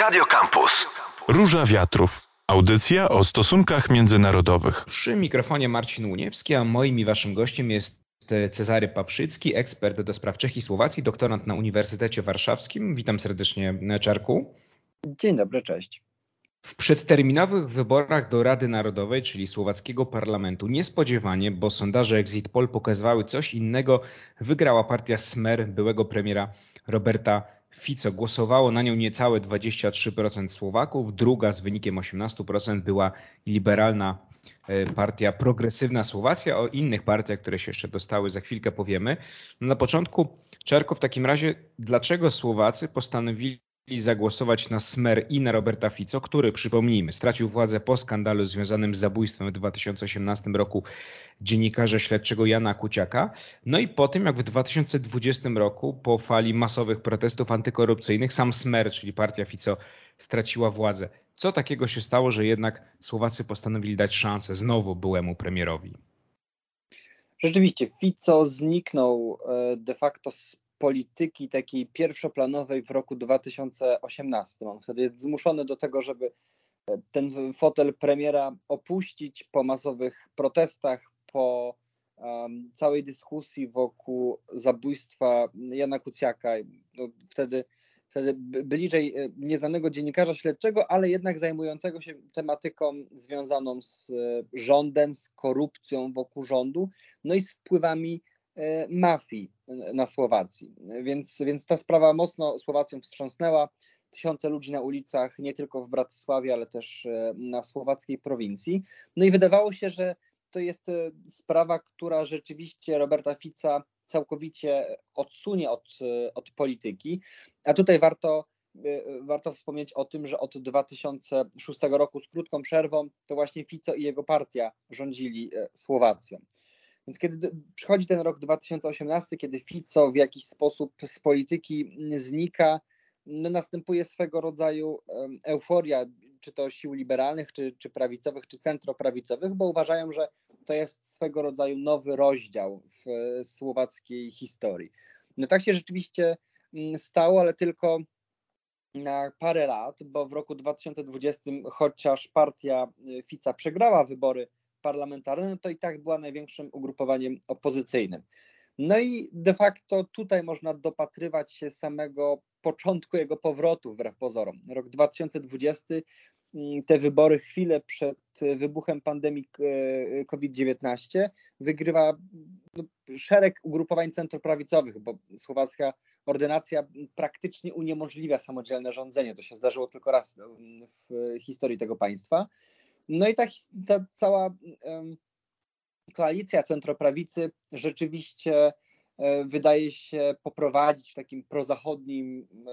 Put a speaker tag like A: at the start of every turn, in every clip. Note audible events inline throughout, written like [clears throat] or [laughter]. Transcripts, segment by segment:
A: Radio Campus.
B: Róża Wiatrów. Audycja o stosunkach międzynarodowych.
C: Przy mikrofonie Marcin Łuniewski, a moim i waszym gościem jest Cezary Paprzycki, ekspert do spraw Czech i Słowacji, doktorant na Uniwersytecie Warszawskim. Witam serdecznie, Czarku.
D: Dzień dobry, cześć.
C: W przedterminowych wyborach do Rady Narodowej, czyli słowackiego parlamentu, niespodziewanie, bo sondaże Exit Poll pokazywały coś innego, wygrała partia Smer byłego premiera Roberta Fico. Głosowało na nią niecałe 23% Słowaków, druga z wynikiem 18% była liberalna e, partia Progresywna Słowacja. O innych partiach, które się jeszcze dostały, za chwilkę powiemy. Na początku, Czerko, w takim razie, dlaczego Słowacy postanowili zagłosować na Smer i na Roberta Fico, który, przypomnijmy, stracił władzę po skandalu związanym z zabójstwem w 2018 roku dziennikarza śledczego Jana Kuciaka. No i po tym, jak w 2020 roku po fali masowych protestów antykorupcyjnych sam Smer, czyli partia Fico, straciła władzę. Co takiego się stało, że jednak Słowacy postanowili dać szansę znowu byłemu premierowi?
D: Rzeczywiście, Fico zniknął e, de facto z polityki takiej pierwszoplanowej w roku 2018. On wtedy jest zmuszony do tego, żeby e, ten fotel premiera opuścić po masowych protestach, po um, całej dyskusji wokół zabójstwa Jana Kuciaka. No, wtedy, wtedy bliżej e, nieznanego dziennikarza śledczego, ale jednak zajmującego się tematyką związaną z e, rządem, z korupcją wokół rządu, no i z wpływami mafii na Słowacji. Więc, więc ta sprawa mocno Słowacją wstrząsnęła. Tysiące ludzi na ulicach, nie tylko w Bratysławie, ale też e, na słowackiej prowincji. No i wydawało się, że to jest e, sprawa, która rzeczywiście Roberta Fica całkowicie odsunie od, od polityki. A tutaj warto, warto wspomnieć o tym, że od 2006 roku z krótką przerwą to właśnie Fico i jego partia rządzili Słowacją. Więc kiedy przychodzi ten rok 2018, kiedy Fico w jakiś sposób z polityki znika, no następuje swego rodzaju euforia, czy to sił liberalnych, czy, czy prawicowych, czy centroprawicowych, bo uważają, że to jest swego rodzaju nowy rozdział w słowackiej historii. No tak się rzeczywiście mm, stało, ale tylko na parę lat, bo w roku 2020, chociaż partia y, Fica przegrała wybory parlamentarne, no to i tak była największym ugrupowaniem opozycyjnym. No i de facto tutaj można dopatrywać się samego początku jego powrotu, wbrew pozorom. Rok 2020, mm, te wybory chwilę przed wybuchem pandemii e, COVID-19, wygrywa no, szereg ugrupowań centroprawicowych, bo słowacka ordynacja praktycznie uniemożliwia samodzielne rządzenie. To się zdarzyło tylko raz w historii tego państwa. No i ta, ta cała koalicja centroprawicy rzeczywiście e, wydaje się poprowadzić takim prozachodnim e,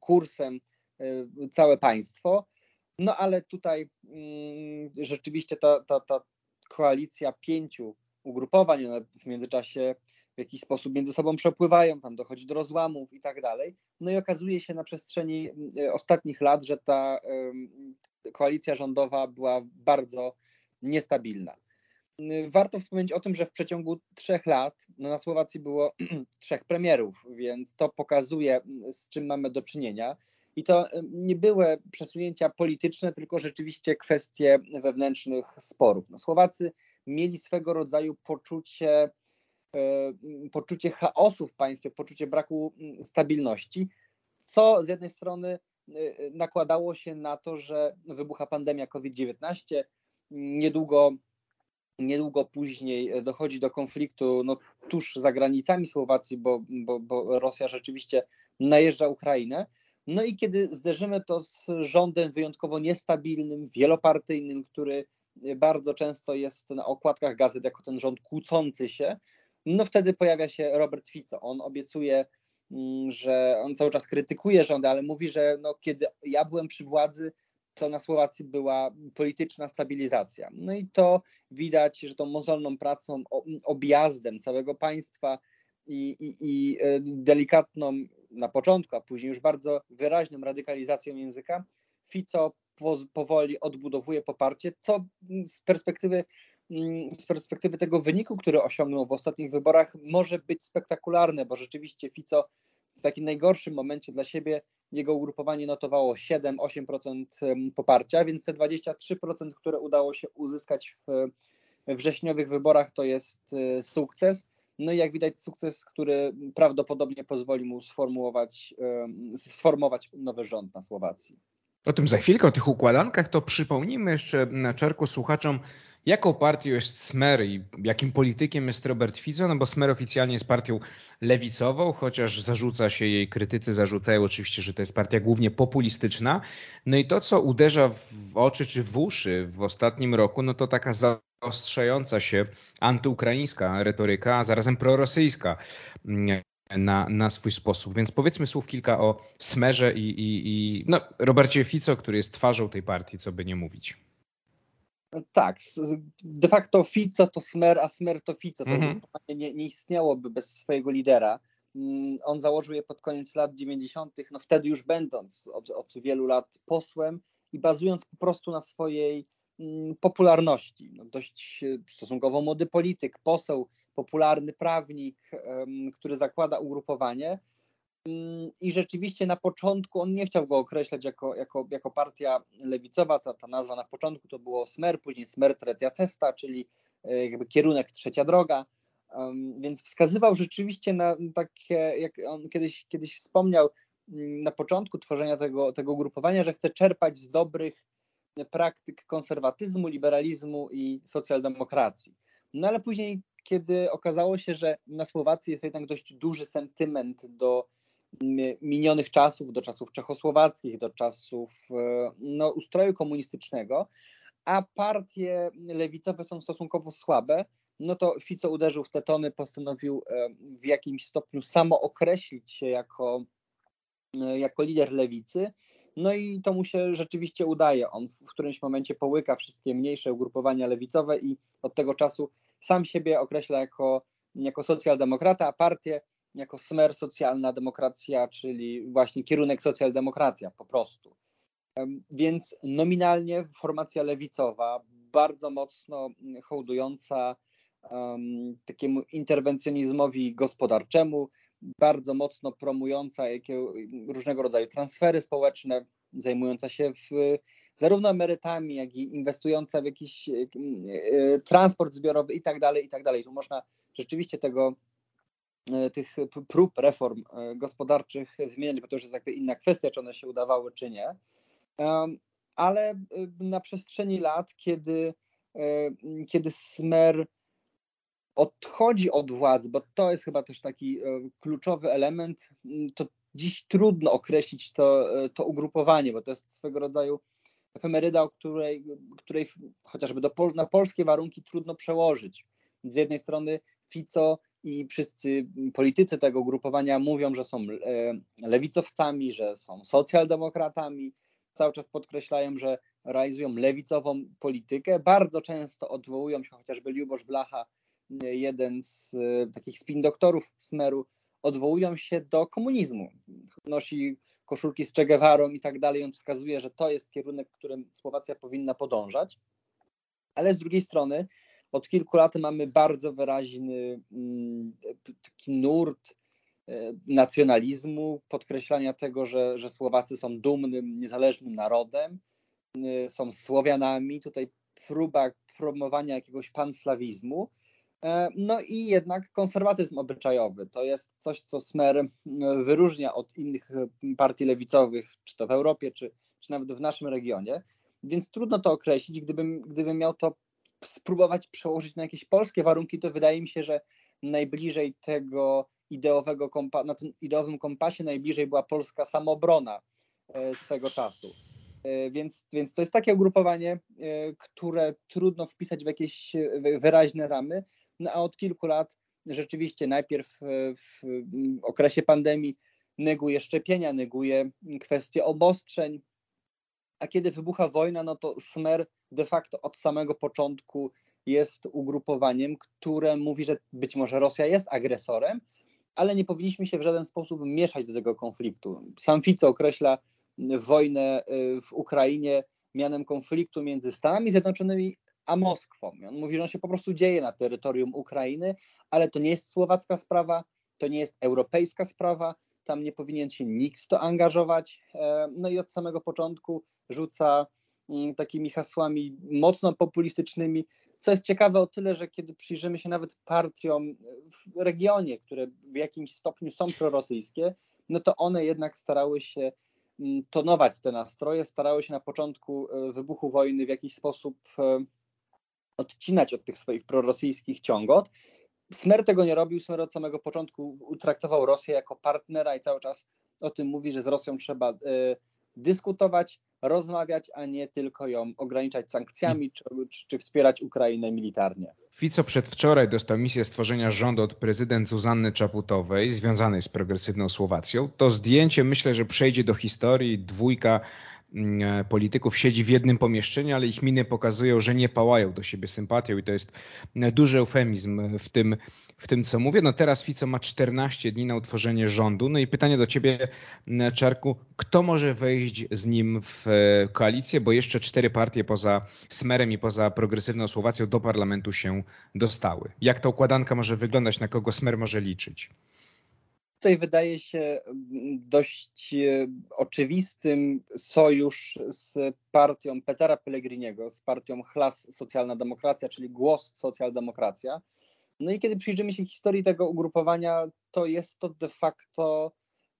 D: kursem e, całe państwo. No ale tutaj mm, rzeczywiście ta, ta, ta koalicja pięciu ugrupowań, one w międzyczasie w jakiś sposób między sobą przepływają, tam dochodzi do rozłamów i tak dalej. No i okazuje się na przestrzeni ostatnich lat, że ta, koalicja rządowa była bardzo niestabilna. Warto wspomnieć o tym, że w przeciągu trzech lat no na Słowacji było [clears throat] trzech premierów, więc to pokazuje, z czym mamy do czynienia. I to nie były przesunięcia polityczne, tylko rzeczywiście kwestie wewnętrznych sporów. No, Słowacy mieli swego rodzaju poczucie, e, poczucie chaosu w państwie, poczucie braku stabilności, co z jednej strony nakładało się na to, że wybucha pandemia COVID-19. Niedługo, niedługo później dochodzi do konfliktu no, tuż za granicami Słowacji, bo, bo, bo Rosja rzeczywiście najeżdża Ukrainę. No i kiedy zderzymy to z rządem wyjątkowo niestabilnym, wielopartyjnym, który bardzo często jest na okładkach gazet jako ten rząd kłócący się, no wtedy pojawia się Robert Fico. On obiecuje że on cały czas krytykuje rządy, ale mówi, że no, kiedy ja byłem przy władzy, to na Słowacji była polityczna stabilizacja. No i to widać, że tą mozolną pracą, objazdem całego państwa i, i, i e, delikatną na początku, a później już bardzo wyraźną radykalizacją języka, Fico powoli odbudowuje poparcie, co z perspektywy Mm, z perspektywy tego wyniku, który osiągnął w ostatnich wyborach, może być spektakularne, bo rzeczywiście Fico w takim najgorszym momencie dla siebie jego ugrupowanie notowało 7-8% poparcia, więc te 23%, które udało się uzyskać w wrześniowych wyborach, to jest e, sukces. No i jak widać, sukces, który prawdopodobnie pozwoli mu sformułować, sformować nowy rząd na Słowacji.
C: O tym za chwilkę, o tych układankach, to przypomnijmy jeszcze na czarku słuchaczom, jaką partią jest Smer i jakim politykiem jest Robert Fico, no bo Smer oficjalnie jest partią lewicową, chociaż zarzuca się jej, krytycy zarzucają oczywiście, że to jest partia głównie populistyczna. No i to, co uderza w oczy czy w uszy w ostatnim roku, no to taka zaostrzająca się antyukraińska retoryka, a zarazem prorosyjska na, na swój sposób. Więc powiedzmy słów kilka o Smerze i, i, i no, Robercie Fico, który jest twarzą tej partii, co by nie mówić.
D: Tak, de facto Fico to Smer, a Smer to Fico. To -hmm. nie, nie istniałoby bez swojego lidera. Mm, on założył je pod koniec lat 90., no wtedy już będąc od, od wielu lat posłem i bazując po prostu na swojej mm, popularności. No dość stosunkowo młody polityk, poseł, popularny prawnik, który zakłada ugrupowanie. Mm, I rzeczywiście na początku on nie chciał go określać jako, jako, jako partia lewicowa. Ta, ta nazwa na początku to było Smer, później Smer Tretia Cesta, czyli e, jakby kierunek trzecia droga. Więc wskazywał rzeczywiście na takie, jak on kiedyś, kiedyś wspomniał mm, na początku tworzenia tego, tego ugrupowania, że chce czerpać z dobrych praktyk konserwatyzmu, liberalizmu i socjaldemokracji. No ale później kiedy okazało się, że na Słowacji jest jednak dość duży sentyment do minionych czasów, do czasów czechosłowackich, do czasów e, no, ustroju komunistycznego, a partie lewicowe są stosunkowo słabe, no to Fico uderzył w te tony, postanowił e, w jakimś stopniu samo określić się jako, e, jako lider lewicy. No i to mu się rzeczywiście udaje. On w którymś momencie połyka wszystkie mniejsze ugrupowania lewicowe i od tego czasu sam siebie określa jako, jako socjaldemokrata, a partię jako smer socjalna demokracja, czyli właśnie kierunek socjaldemokracja po prostu. Więc nominalnie formacja lewicowa, bardzo mocno hołdująca um, takiemu interwencjonizmowi gospodarczemu, bardzo mocno promująca jakie, różnego rodzaju transfery społeczne, zajmująca się w zarówno emerytami, jak i inwestująca w jakiś e, transport zbiorowy i tak dalej, i tak dalej. Tu można rzeczywiście tego, tych prób reform gospodarczych zmieniać, bo to już jest jakby inna kwestia, czy one się udawały, czy nie. Ale na przestrzeni lat, kiedy, kiedy Smer odchodzi od władzy, bo to jest chyba też taki kluczowy element, to dziś trudno określić to, to ugrupowanie, bo to jest swego rodzaju efemeryda, o której, której chociażby do, na polskie warunki trudno przełożyć. Z jednej strony Fico i wszyscy politycy tego grupowania mówią, że są e, lewicowcami, że są socjaldemokratami, cały czas podkreślają, że realizują lewicową politykę. Bardzo często odwołują się, chociażby Liubosz Blacha, jeden z e, takich spin doktorów Smeru, odwołują się do komunizmu. Nosi koszulki z Che i tak dalej. On wskazuje, że to jest kierunek, którym Słowacja powinna podążać. Ale z drugiej strony od kilku lat mamy bardzo wyraźny mm, taki nurt e, nacjonalizmu, podkreślania tego, że, że Słowacy są dumnym, niezależnym narodem, e, są Słowianami. Tutaj próba promowania jakiegoś panslawizmu. E, no i jednak konserwatyzm obyczajowy to jest coś, co Smer wyróżnia od innych partii lewicowych, czy to w Europie, czy, czy nawet w naszym regionie. Więc trudno to określić. Gdybym, gdybym miał to spróbować przełożyć na jakieś polskie warunki, to wydaje mi się, że najbliżej tego ideowego kompa- na tym ideowym kompasie najbliżej była polska samobrona e, swego czasu. E, więc, więc to jest takie ugrupowanie, które trudno wpisać w jakieś wyraźne ramy, no a od kilku lat rzeczywiście najpierw e, w okresie pandemii neguje szczepienia, neguje kwestie obostrzeń, a kiedy wybucha wojna, no to Smer de facto od samego początku jest ugrupowaniem, które mówi, że być może Rosja jest agresorem, ale nie powinniśmy się w żaden sposób mieszać do tego konfliktu. Sam Fico określa wojnę e, w Ukrainie mianem konfliktu między Stanami Zjednoczonymi a Moskwą. On mówi, że on się po prostu dzieje na terytorium Ukrainy, ale to nie jest słowacka sprawa, to nie jest europejska sprawa, tam nie powinien się nikt w to angażować. No i od samego początku rzuca mm, takimi hasłami mocno populistycznymi, co jest ciekawe o tyle, że kiedy przyjrzymy się nawet partiom w regionie, które w jakimś stopniu są prorosyjskie, no to one jednak starały się mm, tonować te nastroje, starały się na początku e, wybuchu wojny w jakiś sposób e, odcinać od tych swoich prorosyjskich ciągot. Smer tego nie robił, Smer od samego początku utraktował Rosję jako partnera i cały czas o tym mówi, że z Rosją trzeba y, dyskutować, rozmawiać, a nie tylko ją ograniczać sankcjami czy, czy, wspierać Ukrainę militarnie.
C: Fico przedwczoraj dostał misję stworzenia rządu od prezydent Zuzanny Czaputowej, związanej z progresywną Słowacją. To zdjęcie myślę, że przejdzie do historii. Dwójka polityków siedzi w jednym pomieszczeniu, ale ich miny pokazują, że nie pałają do siebie sympatią i to jest e, duży eufemizm w tym, w tym co mówię. No teraz Fico ma 14 dni na utworzenie rządu. No i pytanie do ciebie, Czarku, kto może wejść z nim w e, koalicję, bo jeszcze cztery partie poza Smerem i poza Progresywną Słowacją do parlamentu się dostały. Jak ta układanka może wyglądać, na kogo Smer może liczyć?
D: Tutaj wydaje się mm, dość e, oczywistym sojusz z partią Petera Pellegriniego, z partią Chlas Socjalna Demokracja, czyli Głos Socjaldemokracja. No i kiedy przyjrzymy się historii tego ugrupowania, to jest to de facto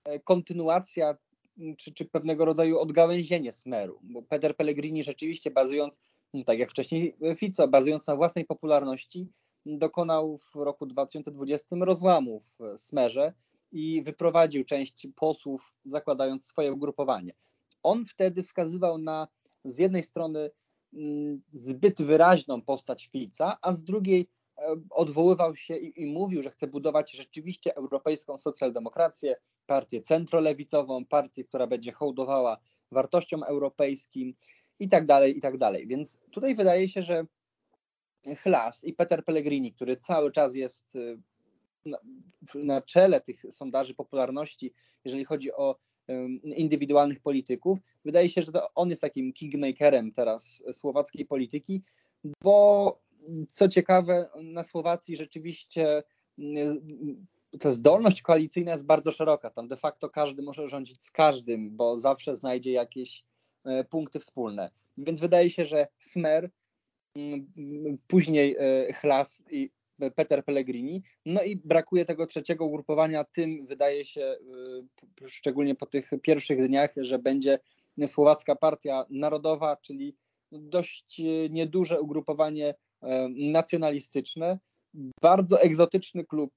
D: e, kontynuacja mm, czy, czy pewnego rodzaju odgałęzienie Smeru, bo Peter Pellegrini rzeczywiście bazując, no tak jak wcześniej Fico, bazując na własnej popularności, dokonał w roku 2020 rozłamu w Smerze, i wyprowadził część posłów, zakładając swoje ugrupowanie. On wtedy wskazywał na z jednej strony mm, zbyt wyraźną postać Fica, a z drugiej e, odwoływał się i, i, mówił, że chce budować rzeczywiście europejską socjaldemokrację, partię centrolewicową, partię, która będzie hołdowała wartościom europejskim i tak dalej, i tak dalej. Więc tutaj wydaje się, że Chlas i Peter Pellegrini, który cały czas jest y, na, na czele tych sondaży popularności, jeżeli chodzi o indywidualnych polityków. Wydaje się, że on jest takim kingmakerem teraz słowackiej polityki, bo co ciekawe, na Słowacji rzeczywiście ta zdolność koalicyjna jest bardzo szeroka. Tam de facto każdy może rządzić z każdym, bo zawsze znajdzie jakieś e, punkty wspólne. Więc wydaje się, że Smer, później e, Chlas i Peter Pellegrini. No i brakuje tego trzeciego ugrupowania. Tym wydaje się, y, szczególnie po tych pierwszych dniach, że będzie Słowacka Partia Narodowa, czyli dość y, nieduże ugrupowanie nacjonalistyczne. Bardzo egzotyczny klub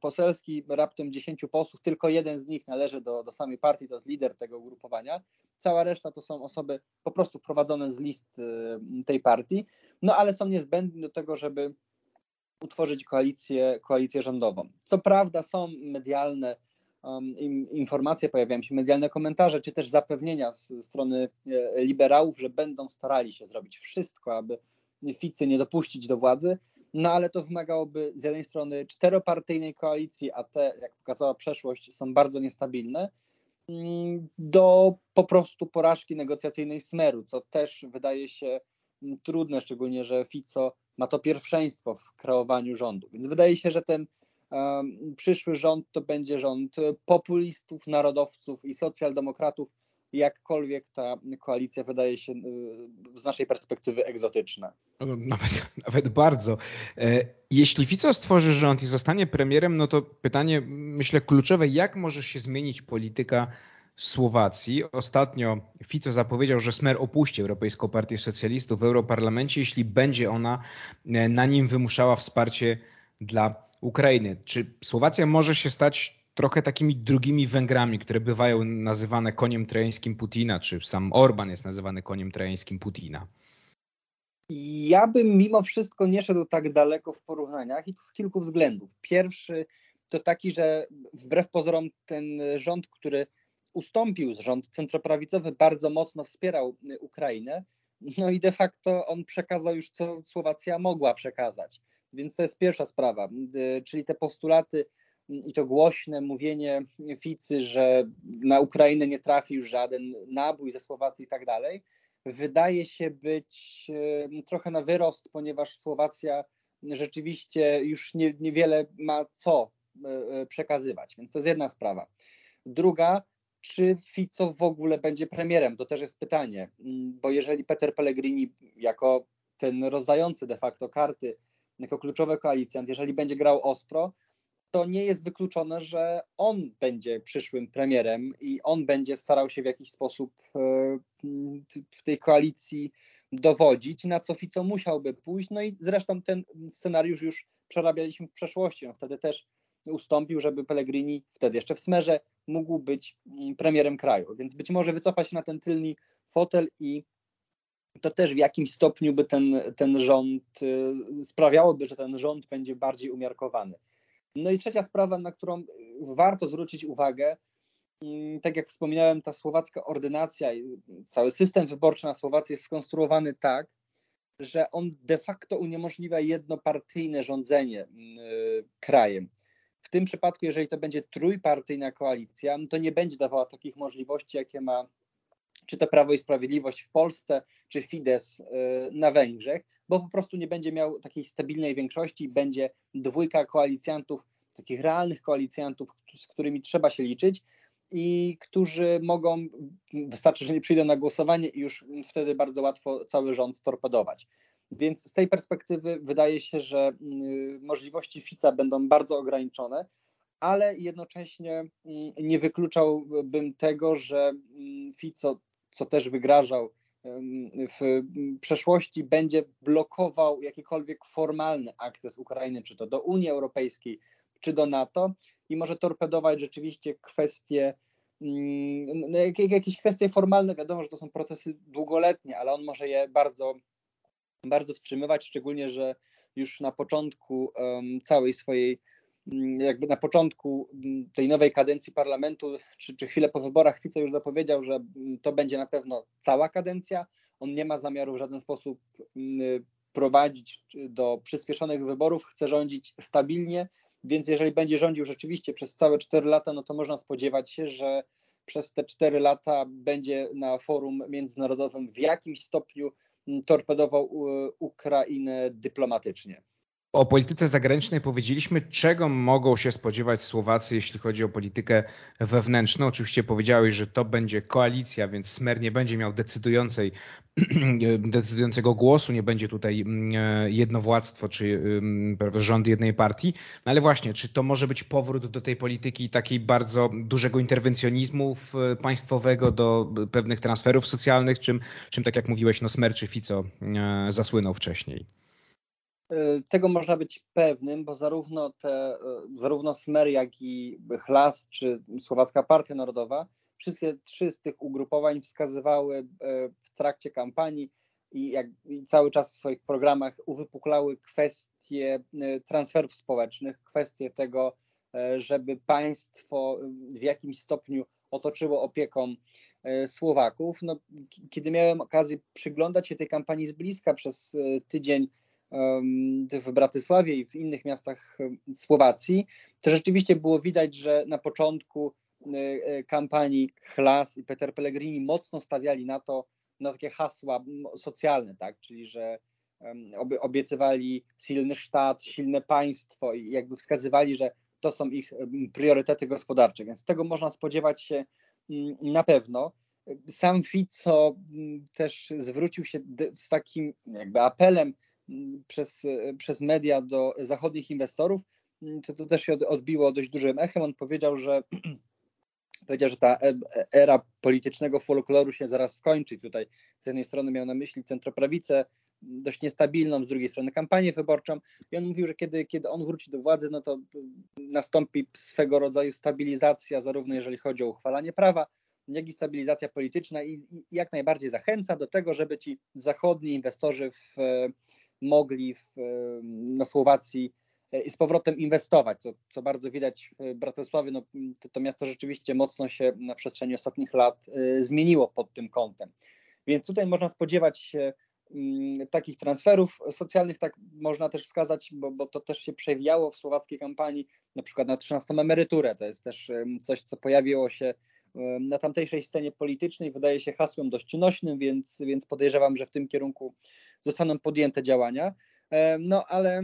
D: poselski, raptem 10 posłów, tylko jeden z nich należy do, do samej partii, to jest lider tego ugrupowania. Cała reszta to są osoby po prostu wprowadzone z list tej partii, no ale są niezbędne do tego, żeby utworzyć koalicję, koalicję rządową. Co prawda są medialne um, informacje, pojawiają się medialne komentarze, czy też zapewnienia z strony e, liberałów, że będą starali się zrobić wszystko, aby Ficy nie dopuścić do władzy, no ale to wymagałoby z jednej strony czteropartyjnej koalicji, a te, jak pokazała przeszłość, są bardzo niestabilne, mm, do po prostu porażki negocjacyjnej Smeru, co też wydaje się mm, trudne, szczególnie, że Fico ma to pierwszeństwo w kreowaniu rządu. Więc wydaje się, że ten przyszły rząd to będzie rząd populistów, narodowców i socjaldemokratów, jakkolwiek ta koalicja wydaje się y, z naszej perspektywy egzotyczna.
C: No, nawet, [laughs] nawet bardzo. E, jeśli Fico stworzy rząd i zostanie premierem, no to pytanie, myślę, kluczowe, jak może się zmienić polityka Słowacji. Ostatnio Fico zapowiedział, że Smer opuści Europejską Partię Socjalistów w Europarlamencie, jeśli będzie ona e, na nim wymuszała wsparcie dla Ukrainy. Czy Słowacja może się stać trochę takimi drugimi Węgrami, które bywają nazywane koniem trojańskim Putina, czy sam Orban jest nazywany koniem trojańskim Putina?
D: Ja bym mimo wszystko nie szedł tak daleko w porównaniach i to z kilku względów. Pierwszy to taki, że wbrew pozorom ten rząd, który ustąpił z rząd centroprawicowy, bardzo mocno wspierał y, Ukrainę. No i de facto on przekazał już, co Słowacja mogła przekazać. Więc to jest pierwsza sprawa, y, czyli te postulaty y, i to głośne mówienie Ficy, że na Ukrainę nie trafił żaden nabój ze Słowacji i tak dalej, wydaje się być trochę na wyrost, ponieważ Słowacja rzeczywiście już nie, niewiele ma co przekazywać. Więc to jest jedna sprawa. Druga, czy Fico w ogóle będzie premierem? To też jest pytanie, mm, bo jeżeli Peter Pellegrini jako ten rozdający de facto karty, jako kluczowy koalicjant, jeżeli będzie grał ostro, to nie jest wykluczone, że on będzie przyszłym premierem i on będzie starał się w jakiś sposób e, w tej koalicji dowodzić, na co Fico musiałby pójść. No i zresztą ten scenariusz już przerabialiśmy w przeszłości. No wtedy też ustąpił, żeby Pellegrini, wtedy jeszcze w smerze, mógł być premierem kraju. Więc być może wycofa się na ten tylny fotel i to też w jakimś stopniu by ten, ten rząd y, sprawiałoby, że ten rząd będzie bardziej umiarkowany. No i trzecia sprawa, na którą warto zwrócić uwagę, mm, tak jak wspominałem, ta słowacka ordynacja, cały system wyborczy na Słowacji jest skonstruowany tak, że on de facto uniemożliwia jednopartyjne rządzenie mm, y, krajem. Tym przypadku, jeżeli to będzie trójpartyjna koalicja, to nie będzie dawała takich możliwości, jakie ma czy to Prawo i Sprawiedliwość w Polsce, czy Fidesz y, na Węgrzech, bo po prostu nie będzie miał takiej stabilnej większości, będzie dwójka koalicjantów, takich realnych koalicjantów, z którymi trzeba się liczyć i którzy mogą, wystarczy, że nie przyjdą na głosowanie i już wtedy bardzo łatwo cały rząd storpedować. Więc z tej perspektywy wydaje się, że y, możliwości Fica będą bardzo ograniczone, ale jednocześnie y, nie wykluczałbym tego, że Fico, co też wygrażał w przeszłości będzie blokował jakikolwiek formalny akces Ukrainy, czy to do Unii Europejskiej, czy do NATO. I może torpedować rzeczywiście kwestie, no, jakieś kwestie formalne, wiadomo, że to są procesy długoletnie, ale on może je bardzo, bardzo wstrzymywać, szczególnie, że już na początku całej swojej jakby na początku tej nowej kadencji parlamentu, czy, czy chwilę po wyborach, Fico już zapowiedział, że to będzie na pewno cała kadencja. On nie ma zamiaru w żaden sposób prowadzić do przyspieszonych wyborów, chce rządzić stabilnie, więc jeżeli będzie rządził rzeczywiście przez całe 4 lata, no to można spodziewać się, że przez te 4 lata będzie na forum międzynarodowym w jakimś stopniu torpedował Ukrainę dyplomatycznie.
C: O polityce zagranicznej powiedzieliśmy, czego mogą się spodziewać Słowacy, jeśli chodzi o politykę wewnętrzną. Oczywiście powiedziałeś, że to będzie koalicja, więc Smer nie będzie miał decydującej, [clears throat] decydującego głosu, nie będzie tutaj mm, jednowładztwo czy rząd jednej partii. No ale właśnie, czy to może być powrót do tej polityki takiej bardzo dużego interwencjonizmu państwowego, do pewnych transferów socjalnych, czym, czym tak jak mówiłeś, no Smer czy Fico zasłynął wcześniej?
D: Y, tego można być pewnym, bo zarówno, te, y, zarówno Smer, jak i Chlas czy Słowacka Partia Narodowa, wszystkie trzy z tych ugrupowań wskazywały y, w trakcie kampanii i, jak, i cały czas w swoich programach uwypuklały kwestie transferów społecznych, kwestie tego, żeby państwo w jakimś stopniu otoczyło opieką Słowaków. No, kiedy miałem okazję przyglądać się tej kampanii z bliska przez tydzień w Bratysławie i w innych miastach Słowacji, to rzeczywiście było widać, że na początku e, e, kampanii Chlas i Peter Pellegrini mocno stawiali na to, na takie hasła socjalne, tak, czyli że obiecywali silny sztat, silne państwo i jakby wskazywali, że to są ich priorytety gospodarcze, więc tego można spodziewać się na pewno. Sam Fico też zwrócił się z takim jakby apelem przez, przez media do zachodnich inwestorów, to, to też się odbiło dość dużym echem. On powiedział, że [clears throat] powiedział, że ta e, era politycznego folkloru się zaraz skończy. Tutaj z jednej strony miał na myśli centroprawicę, dość niestabilną, z drugiej strony kampanię wyborczą i on mówił, że kiedy, kiedy on wróci do władzy, no to nastąpi swego rodzaju stabilizacja, zarówno jeżeli chodzi o uchwalanie prawa, jak i stabilizacja polityczna i, i jak najbardziej zachęca do tego, żeby ci zachodni inwestorzy w, mogli w, na Słowacji e, z powrotem inwestować, co, co bardzo widać w Bratysławie. No, to, to miasto rzeczywiście mocno się na przestrzeni ostatnich lat y, zmieniło pod tym kątem. Więc tutaj można spodziewać się y, takich transferów socjalnych, tak można też wskazać, bo, bo to też się przewijało w słowackiej kampanii, na przykład na 13 emeryturę. To jest też coś, co pojawiło się na tamtejszej scenie politycznej wydaje się hasłem dość nośnym, więc, więc podejrzewam, że w tym kierunku zostaną podjęte działania. No ale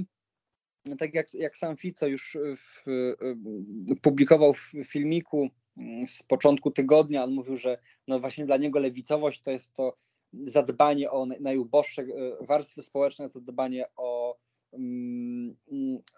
D: tak jak, jak sam Fico już w, publikował w filmiku mm, z początku tygodnia. On mówił, że no właśnie dla niego lewicowość to jest to zadbanie o najuboższe e, warstwy społeczne, zadbanie o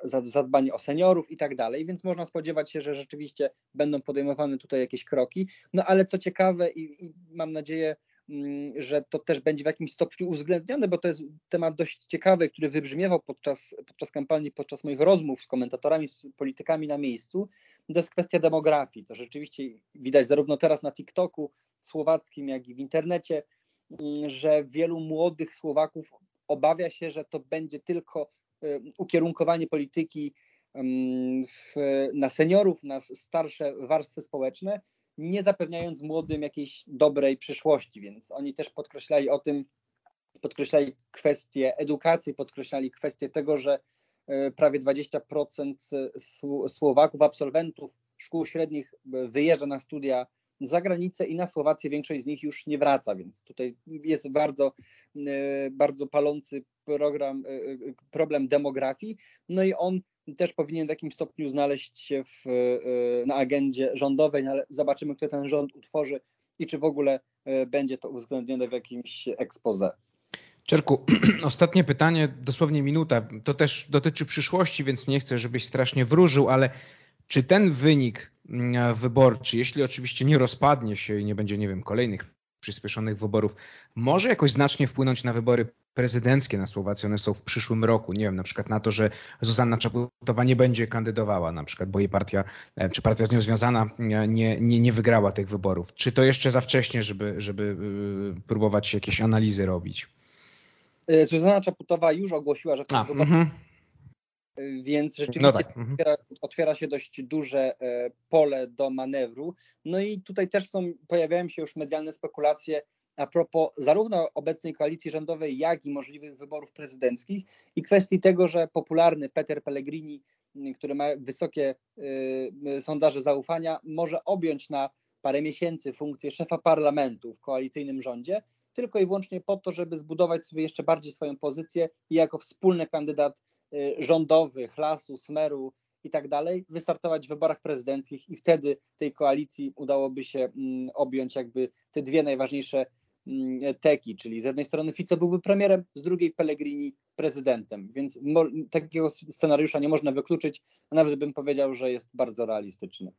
D: zadbanie o seniorów i tak dalej, więc można spodziewać się, że rzeczywiście będą podejmowane tutaj jakieś kroki. No ale co ciekawe i, i mam nadzieję, Mm, że to też będzie w jakimś stopniu uwzględnione, bo to jest temat dość ciekawy, który wybrzmiewał podczas, podczas kampanii, podczas moich rozmów z komentatorami, z politykami na miejscu. To jest kwestia demografii. To rzeczywiście widać zarówno teraz na TikToku słowackim, jak i w internecie, mm, że wielu młodych Słowaków obawia się, że to będzie tylko ukierunkowanie polityki w, na seniorów, na starsze warstwy społeczne, nie zapewniając młodym jakiejś dobrej przyszłości, więc oni też podkreślali o tym, podkreślali kwestię edukacji, podkreślali kwestię tego, że e, prawie 20% Słowaków, absolwentów szkół średnich e, wyjeżdża na studia za granicę i na Słowację większość z nich już nie wraca, więc tutaj jest bardzo, e, bardzo palący program, problem demografii. No i on też powinien w jakimś stopniu znaleźć się w, e, na agendzie rządowej, no ale zobaczymy, kto ten rząd utworzy i czy w ogóle e, będzie to uwzględnione w jakimś expose.
C: Czerku, [clears throat] ostatnie pytanie, dosłownie minuta. To też dotyczy przyszłości, więc nie chcę, żebyś strasznie wróżył, ale czy ten wynik mm, wyborczy, jeśli oczywiście nie rozpadnie się i nie będzie, nie wiem, kolejnych przyspieszonych wyborów, może jakoś znacznie wpłynąć na wybory prezydenckie na Słowacji, one są w przyszłym roku. Nie wiem, na przykład na to, że Zuzanna Czaputowa nie będzie kandydowała, na przykład, bo jej partia, e, czy partia z nią związana nie, nie, nie wygrała tych wyborów. Czy to jeszcze za wcześnie, żeby, żeby e, próbować jakieś analizy robić?
D: E, Zuzanna Czaputowa już ogłosiła, że w tych wyborach mhm. Więc rzeczywiście no tak. Mhm. otwiera, otwiera, się dość duże pole do manewru. No i tutaj też są, pojawiają się już medialne spekulacje a propos zarówno obecnej koalicji rządowej, jak i możliwych wyborów prezydenckich i kwestii tego, że popularny Peter Pellegrini, który ma wysokie y, sondaże zaufania, może objąć na parę miesięcy funkcję szefa parlamentu w koalicyjnym rządzie, tylko i wyłącznie po to, żeby zbudować sobie jeszcze bardziej swoją pozycję i jako wspólny kandydat y, rządowy, Hlasu, Smeru i tak dalej, wystartować w wyborach prezydenckich i wtedy tej koalicji udałoby się mm, objąć jakby te dwie najważniejsze Mm, teki, czyli z jednej strony Fico byłby premierem, z drugiej Pellegrini prezydentem, więc takiego scenariusza nie można wykluczyć, a nawet bym powiedział, że jest bardzo realistyczny.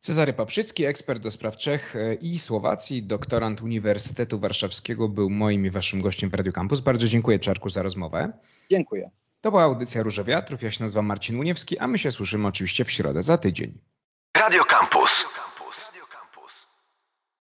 C: Cezary Paprzycki, ekspert do spraw Czech e, i Słowacji, doktorant Uniwersytetu Warszawskiego, był moim i waszym gościem w Radio Campus. Bardzo dziękuję Czarku za rozmowę.
D: Dziękuję.
C: To była audycja Róże Wiatrów. Ja się nazywam Marcin Uniewski, a my się słyszymy oczywiście w środę za tydzień. Radio Campus.